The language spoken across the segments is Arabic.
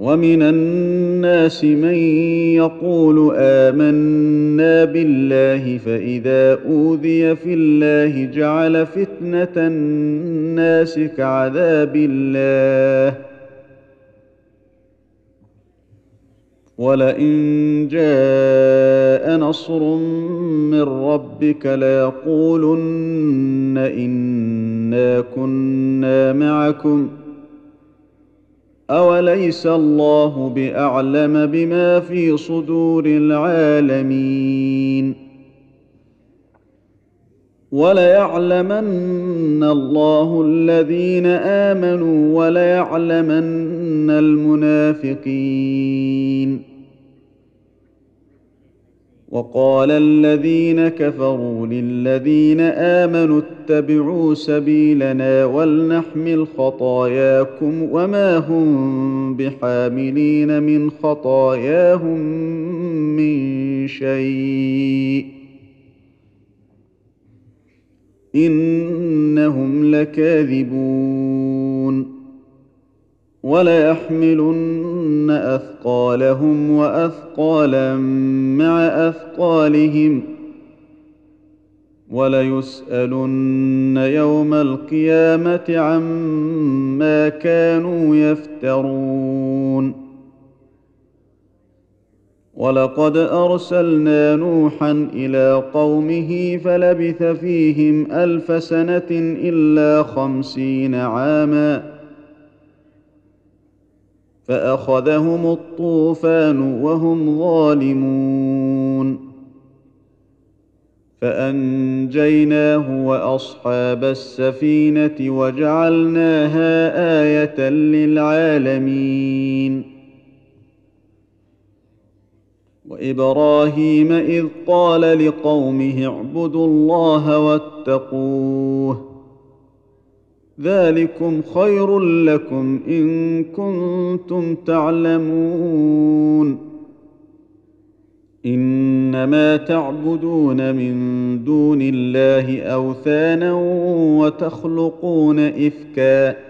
ومن الناس من يقول آمنا بالله فإذا أوذي في الله جعل فتنة الناس كعذاب الله. ولئن جاء نصر من ربك ليقولن انا كنا معكم ۖ اوليس الله باعلم بما في صدور العالمين وليعلمن الله الذين امنوا وليعلمن المنافقين وقال الذين كفروا للذين آمنوا اتبعوا سبيلنا ولنحمل خطاياكم وما هم بحاملين من خطاياهم من شيء إنهم لكاذبون وليحملن أثقالهم وأثقالا مع أثقالهم وليسالن يوم القيامة عما كانوا يفترون ولقد أرسلنا نوحا إلى قومه فلبث فيهم ألف سنة إلا خمسين عاما فأخذهم الطوفان وهم ظالمون. فأنجيناه وأصحاب السفينة وجعلناها آية للعالمين. وإبراهيم إذ قال لقومه اعبدوا الله واتقوه. ذلكم خير لكم إن كنتم تعلمون. إنما تعبدون من دون الله أوثانا وتخلقون إفكا.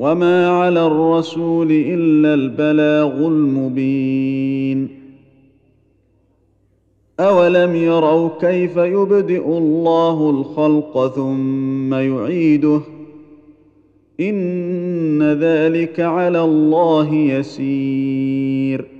وما على الرسول الا البلاغ المبين اولم يروا كيف يبدئ الله الخلق ثم يعيده ان ذلك على الله يسير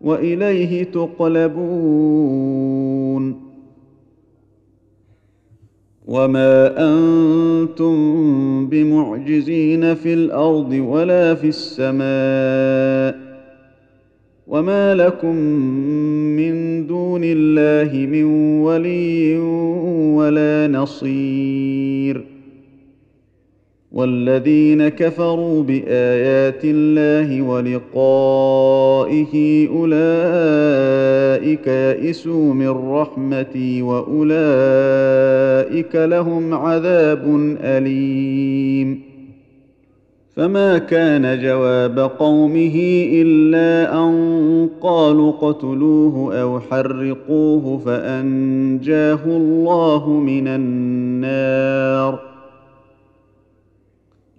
وإليه تقلبون. وما أنتم بمعجزين في الأرض ولا في السماء. وما لكم من دون الله من ولي ولا نصير. والذين كفروا بآيات الله ولقائه أولئك يئسوا من رحمتي وأولئك لهم عذاب أليم. فما كان جواب قومه إلا أن قالوا اقتلوه أو حرقوه فأنجاه الله من النار.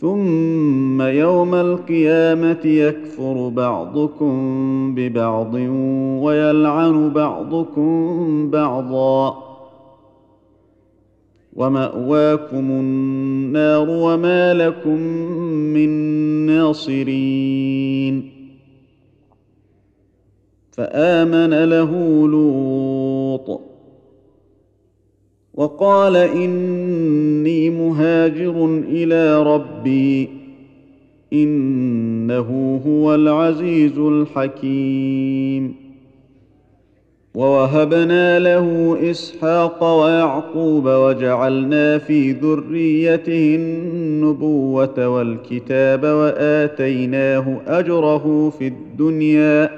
ثم يوم القيامة يكفر بعضكم ببعض ويلعن بعضكم بعضا. ومأواكم النار وما لكم من ناصرين. فآمن له لوط وقال إني مهاجر إلى ربي إنه هو العزيز الحكيم. ووهبنا له إسحاق ويعقوب وجعلنا في ذريته النبوة والكتاب وآتيناه أجره في الدنيا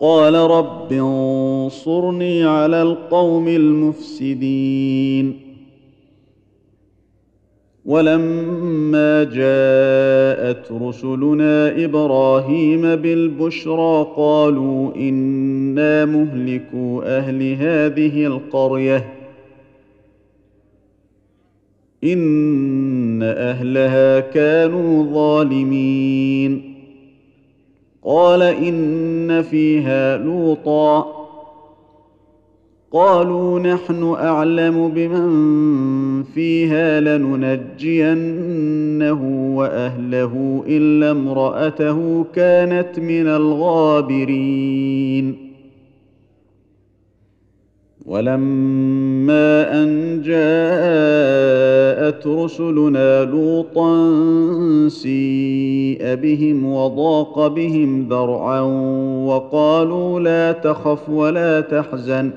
قال رب انصرني على القوم المفسدين. ولما جاءت رسلنا إبراهيم بالبشرى قالوا إنا مهلكوا أهل هذه القرية. إن أهلها كانوا ظالمين. قال إن فيها لوطا. قالوا نحن أعلم بمن فيها لننجينه وأهله إلا امرأته كانت من الغابرين. ولما أن جاءت رسلنا لوطا سيء بهم وضاق بهم ذرعا وقالوا لا تخف ولا تحزن.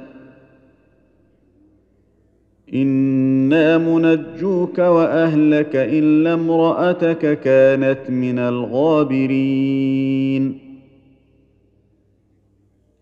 أنا منجوك واهلك الا امراتك كانت من الغابرين.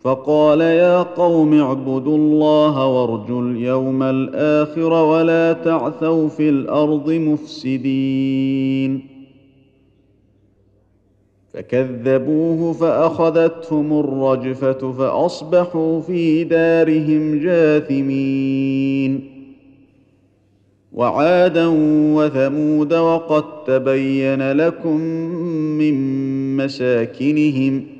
فقال يا قوم اعبدوا الله وارجوا اليوم الآخر ولا تعثوا في الأرض مفسدين. فكذبوه فأخذتهم الرجفة فأصبحوا في دارهم جاثمين. وعادا وثمود وقد تبين لكم من مساكنهم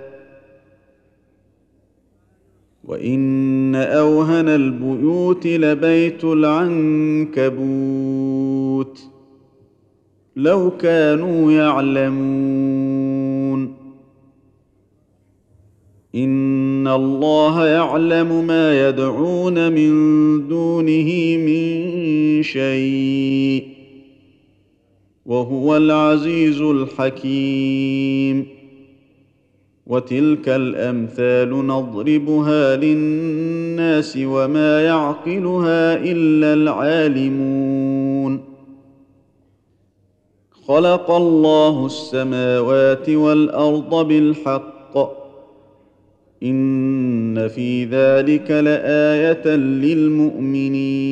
وان اوهن البيوت لبيت العنكبوت لو كانوا يعلمون ان الله يعلم ما يدعون من دونه من شيء وهو العزيز الحكيم وتلك الأمثال نضربها للناس وما يعقلها إلا العالمون. خلق الله السماوات والأرض بالحق. إن في ذلك لآية للمؤمنين.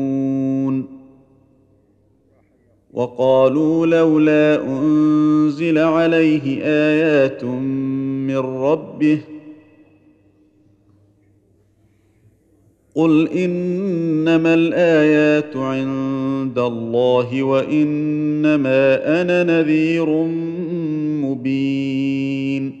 وقالوا لولا أنزل عليه آيات من ربه قل إنما الآيات عند الله وإنما أنا نذير مبين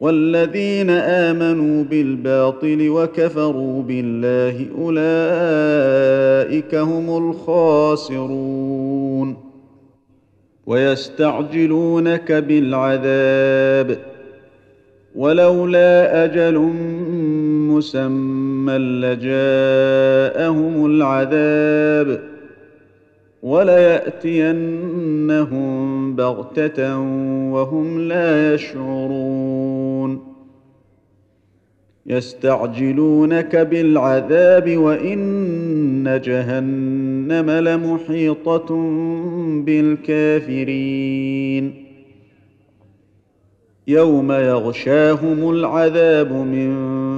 والذين آمنوا بالباطل وكفروا بالله أولئك هم الخاسرون. ويستعجلونك بالعذاب. ولولا أجل مسمى لجاءهم العذاب. ولياتينهم بغتة وهم لا يشعرون. يستعجلونك بالعذاب وإن جهنم لمحيطة بالكافرين. يوم يغشاهم العذاب من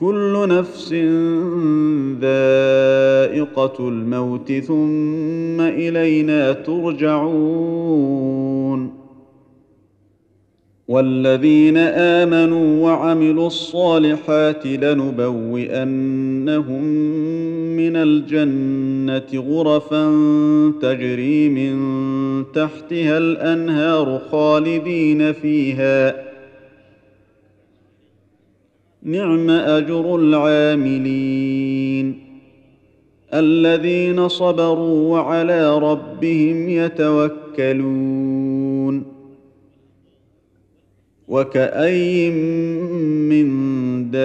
كل نفس ذائقة الموت ثم إلينا ترجعون. والذين آمنوا وعملوا الصالحات لنبوئنهم من الجنة غرفا تجري من تحتها الأنهار خالدين فيها. نعم أجر العاملين الذين صبروا وعلى ربهم يتوكلون وكاين من دابة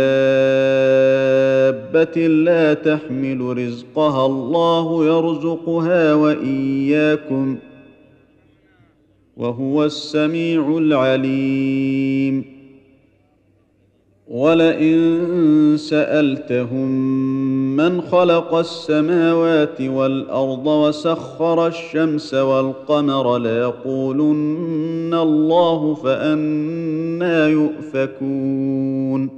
لا تحمل رزقها الله يرزقها وإياكم وهو السميع العليم ولئن سألتهم من خلق السماوات والأرض وسخر الشمس والقمر ليقولن الله فأنا يؤفكون.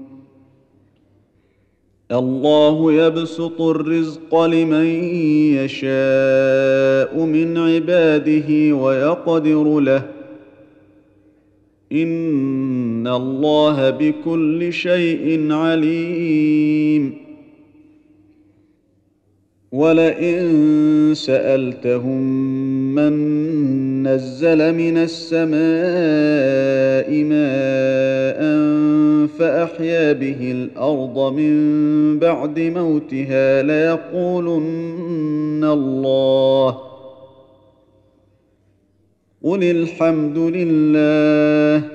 الله يبسط الرزق لمن يشاء من عباده ويقدر له. ان الله بكل شيء عليم. ولئن سالتهم من نزل من السماء ماء فاحيا به الأرض من بعد موتها ليقولن الله قل الحمد لله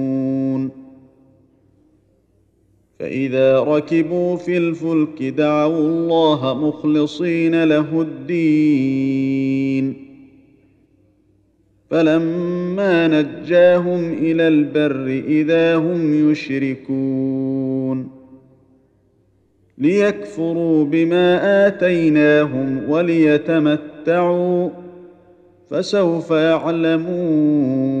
فإذا ركبوا في الفلك دعوا الله مخلصين له الدين. فلما نجاهم إلى البر إذا هم يشركون. ليكفروا بما آتيناهم وليتمتعوا. فسوف يعلمون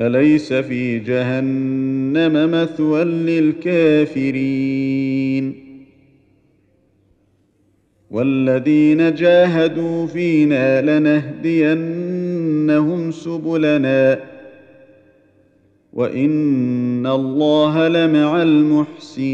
أليس في جهنم مثوى للكافرين؟ والذين جاهدوا فينا لنهدينهم سبلنا وإن الله لمع المحسنين.